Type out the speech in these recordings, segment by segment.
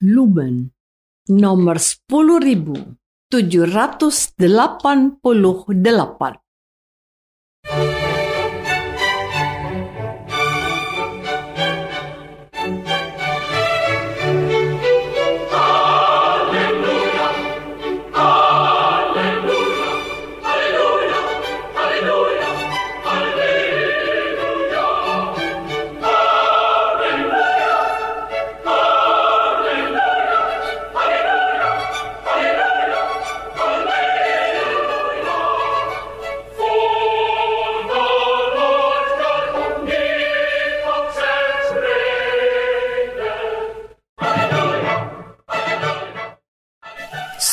Lumen nomor 10788.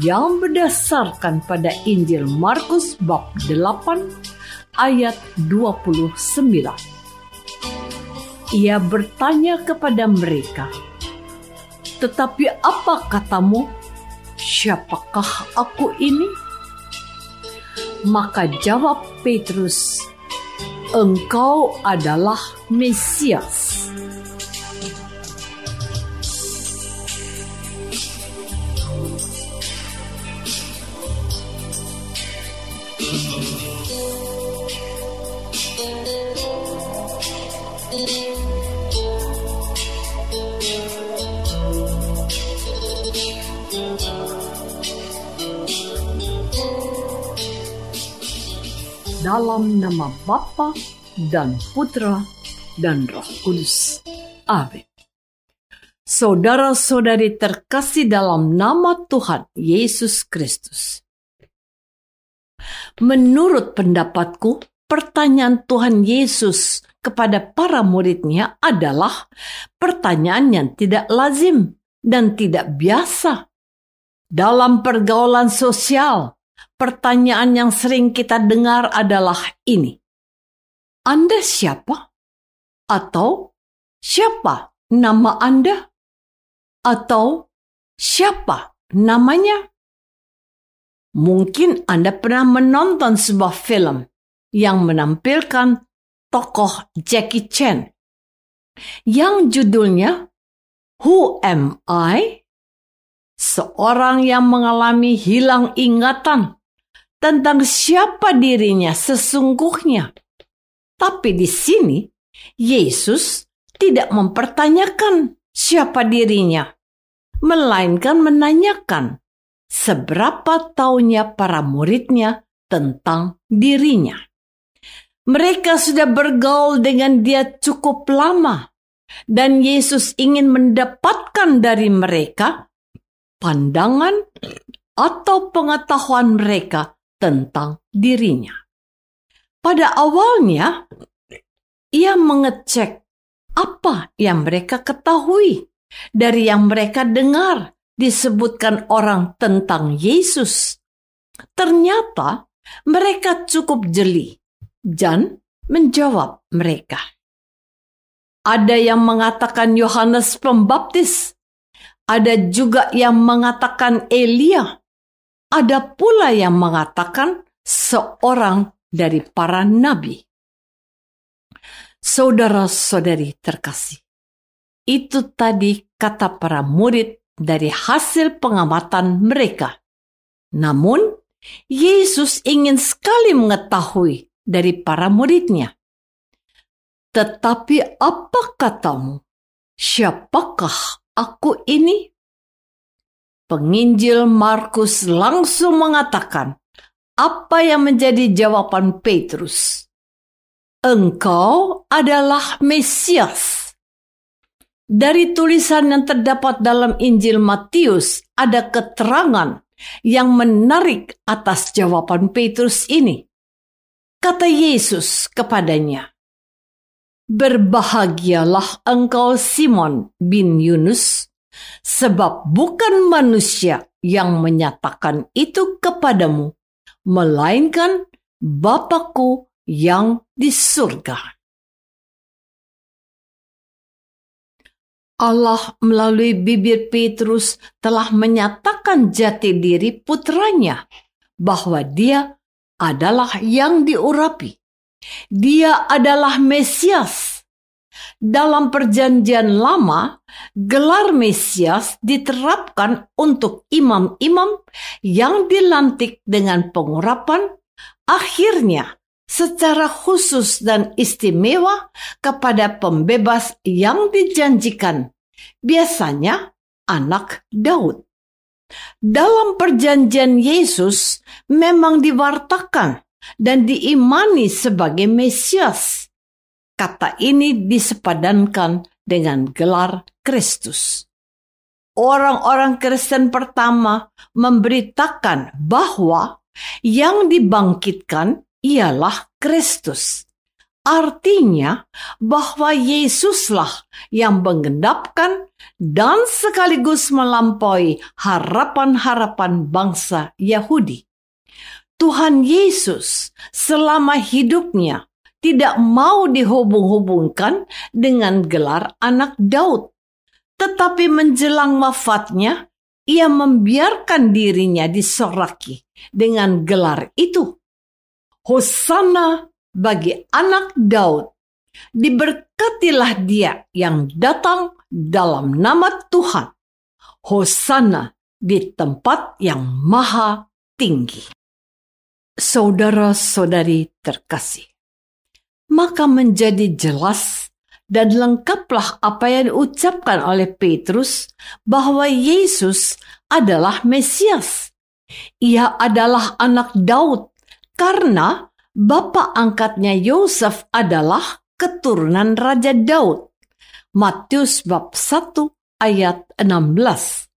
Yang berdasarkan pada Injil Markus bab 8 ayat 29. Ia bertanya kepada mereka, "Tetapi apa katamu? Siapakah aku ini?" Maka jawab Petrus, "Engkau adalah Mesias." Dalam nama Bapa dan Putra dan Roh Kudus. Amin. Saudara-saudari terkasih dalam nama Tuhan Yesus Kristus. Menurut pendapatku, pertanyaan Tuhan Yesus kepada para muridnya adalah pertanyaan yang tidak lazim dan tidak biasa. Dalam pergaulan sosial, pertanyaan yang sering kita dengar adalah ini. Anda siapa? Atau siapa nama Anda? Atau siapa namanya? Mungkin Anda pernah menonton sebuah film yang menampilkan tokoh Jackie Chan yang judulnya Who Am I? Seorang yang mengalami hilang ingatan tentang siapa dirinya sesungguhnya. Tapi di sini, Yesus tidak mempertanyakan siapa dirinya, melainkan menanyakan seberapa taunya para muridnya tentang dirinya. Mereka sudah bergaul dengan dia cukup lama, dan Yesus ingin mendapatkan dari mereka pandangan atau pengetahuan mereka tentang dirinya. Pada awalnya, ia mengecek apa yang mereka ketahui dari yang mereka dengar disebutkan orang tentang Yesus. Ternyata mereka cukup jeli dan menjawab mereka. Ada yang mengatakan Yohanes Pembaptis, ada juga yang mengatakan Elia, ada pula yang mengatakan seorang dari para nabi. Saudara-saudari terkasih, itu tadi kata para murid dari hasil pengamatan mereka. Namun, Yesus ingin sekali mengetahui dari para muridnya. Tetapi apa katamu? Siapakah aku ini? Penginjil Markus langsung mengatakan apa yang menjadi jawaban Petrus. Engkau adalah Mesias. Dari tulisan yang terdapat dalam Injil Matius ada keterangan yang menarik atas jawaban Petrus ini. Kata Yesus kepadanya, Berbahagialah engkau Simon bin Yunus, sebab bukan manusia yang menyatakan itu kepadamu, melainkan Bapakku yang di surga. Allah melalui bibir Petrus telah menyatakan jati diri putranya bahwa dia adalah yang diurapi. Dia adalah Mesias. Dalam perjanjian lama, gelar Mesias diterapkan untuk imam-imam yang dilantik dengan pengurapan, akhirnya secara khusus dan istimewa kepada pembebas yang dijanjikan, biasanya anak Daud. Dalam perjanjian Yesus memang diwartakan dan diimani sebagai Mesias. Kata ini disepadankan dengan gelar Kristus. Orang-orang Kristen pertama memberitakan bahwa yang dibangkitkan ialah Kristus. Artinya bahwa Yesuslah yang menggendapkan dan sekaligus melampaui harapan-harapan bangsa Yahudi. Tuhan Yesus selama hidupnya tidak mau dihubung-hubungkan dengan gelar anak Daud. Tetapi menjelang wafatnya, ia membiarkan dirinya disoraki dengan gelar itu. Hosana bagi anak Daud. Diberkatilah dia yang datang dalam nama Tuhan. Hosana di tempat yang maha tinggi saudara-saudari terkasih. Maka menjadi jelas dan lengkaplah apa yang diucapkan oleh Petrus bahwa Yesus adalah Mesias. Ia adalah anak Daud karena bapak angkatnya Yosef adalah keturunan Raja Daud. Matius bab 1 ayat 16.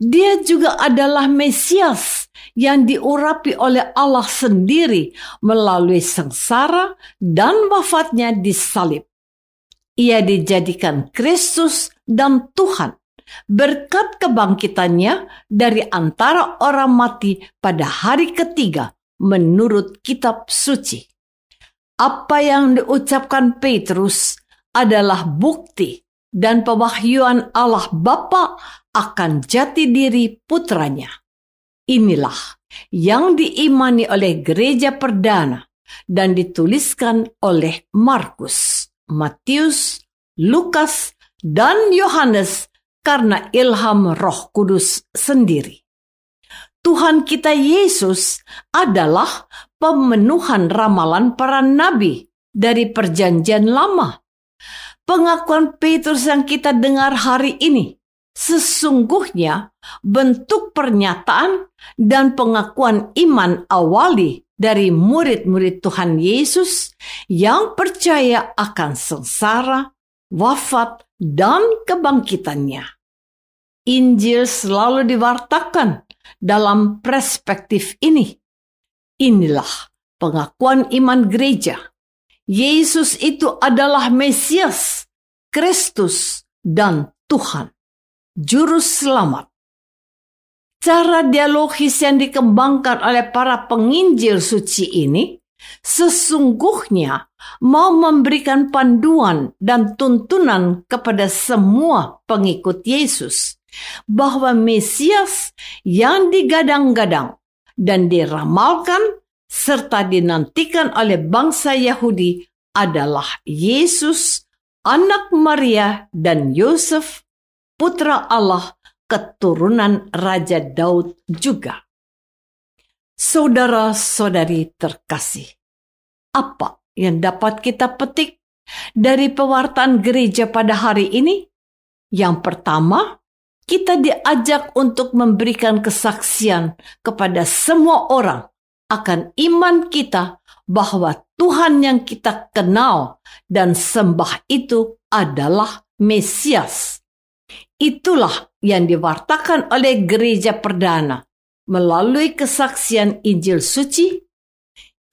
Dia juga adalah Mesias yang diurapi oleh Allah sendiri melalui sengsara dan wafatnya di salib. Ia dijadikan Kristus dan Tuhan berkat kebangkitannya dari antara orang mati pada hari ketiga menurut kitab suci. Apa yang diucapkan Petrus adalah bukti dan pewahyuan Allah Bapa akan jati diri putranya. Inilah yang diimani oleh gereja perdana dan dituliskan oleh Markus, Matius, Lukas, dan Yohanes karena ilham Roh Kudus sendiri. Tuhan kita Yesus adalah pemenuhan ramalan para nabi dari Perjanjian Lama. Pengakuan Petrus yang kita dengar hari ini sesungguhnya bentuk pernyataan dan pengakuan iman awali dari murid-murid Tuhan Yesus yang percaya akan sengsara, wafat, dan kebangkitannya. Injil selalu diwartakan dalam perspektif ini. Inilah pengakuan iman gereja. Yesus itu adalah Mesias, Kristus, dan Tuhan. Juru Selamat. Cara dialogis yang dikembangkan oleh para penginjil suci ini sesungguhnya mau memberikan panduan dan tuntunan kepada semua pengikut Yesus bahwa Mesias yang digadang-gadang dan diramalkan serta dinantikan oleh bangsa Yahudi adalah Yesus, anak Maria dan Yosef, putra Allah keturunan Raja Daud juga. Saudara-saudari terkasih, apa yang dapat kita petik dari pewartaan gereja pada hari ini? Yang pertama, kita diajak untuk memberikan kesaksian kepada semua orang akan iman kita bahwa Tuhan yang kita kenal dan sembah itu adalah Mesias. Itulah yang diwartakan oleh gereja perdana melalui kesaksian Injil suci,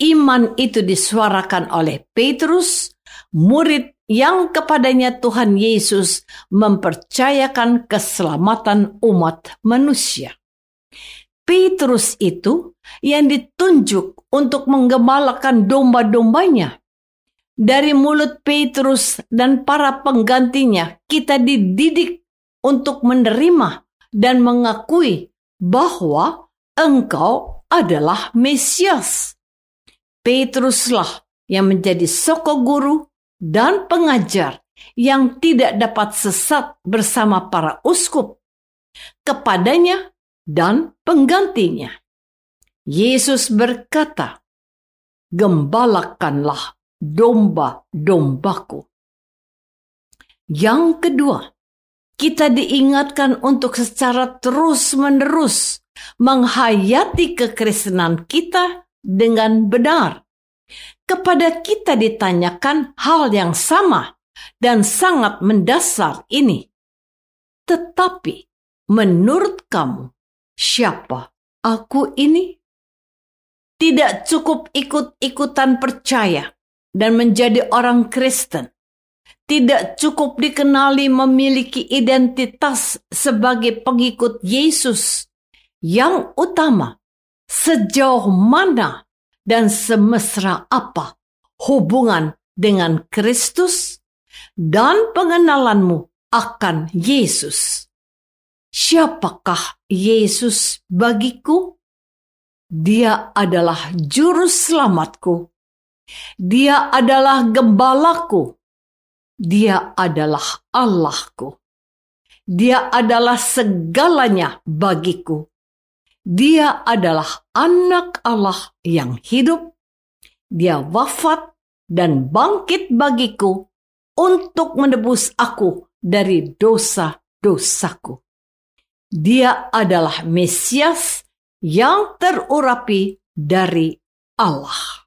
iman itu disuarakan oleh Petrus, murid yang kepadanya Tuhan Yesus mempercayakan keselamatan umat manusia. Petrus itu yang ditunjuk untuk menggembalakan domba-dombanya. Dari mulut Petrus dan para penggantinya, kita dididik untuk menerima dan mengakui bahwa engkau adalah Mesias. Petruslah yang menjadi soko guru dan pengajar yang tidak dapat sesat bersama para uskup kepadanya dan penggantinya. Yesus berkata, Gembalakanlah domba-dombaku. Yang kedua, kita diingatkan untuk secara terus-menerus menghayati kekristenan kita dengan benar. Kepada kita ditanyakan hal yang sama dan sangat mendasar ini. Tetapi menurut kamu, siapa aku ini? Tidak cukup ikut-ikutan percaya dan menjadi orang Kristen. Tidak cukup dikenali memiliki identitas sebagai pengikut Yesus yang utama, sejauh mana dan semesra apa hubungan dengan Kristus dan pengenalanmu akan Yesus. Siapakah Yesus bagiku? Dia adalah juru selamatku. Dia adalah gembalaku. Dia adalah Allahku. Dia adalah segalanya bagiku. Dia adalah anak Allah yang hidup. Dia wafat dan bangkit bagiku untuk menebus aku dari dosa-dosaku. Dia adalah Mesias yang terurapi dari Allah.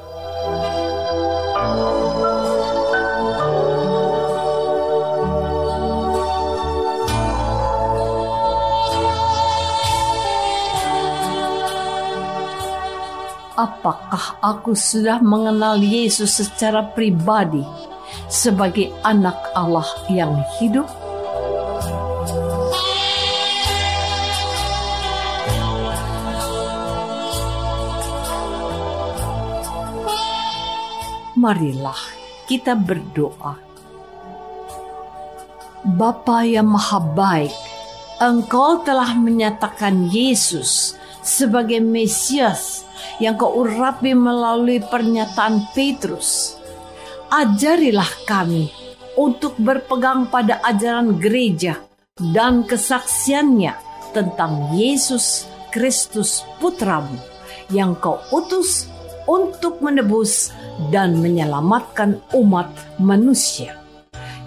Apakah aku sudah mengenal Yesus secara pribadi? sebagai anak Allah yang hidup? Marilah kita berdoa. Bapa yang maha baik, Engkau telah menyatakan Yesus sebagai Mesias yang kau urapi melalui pernyataan Petrus ajarilah kami untuk berpegang pada ajaran gereja dan kesaksiannya tentang Yesus Kristus Putramu yang kau utus untuk menebus dan menyelamatkan umat manusia.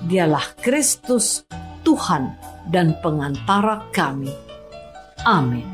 Dialah Kristus Tuhan dan pengantara kami. Amin.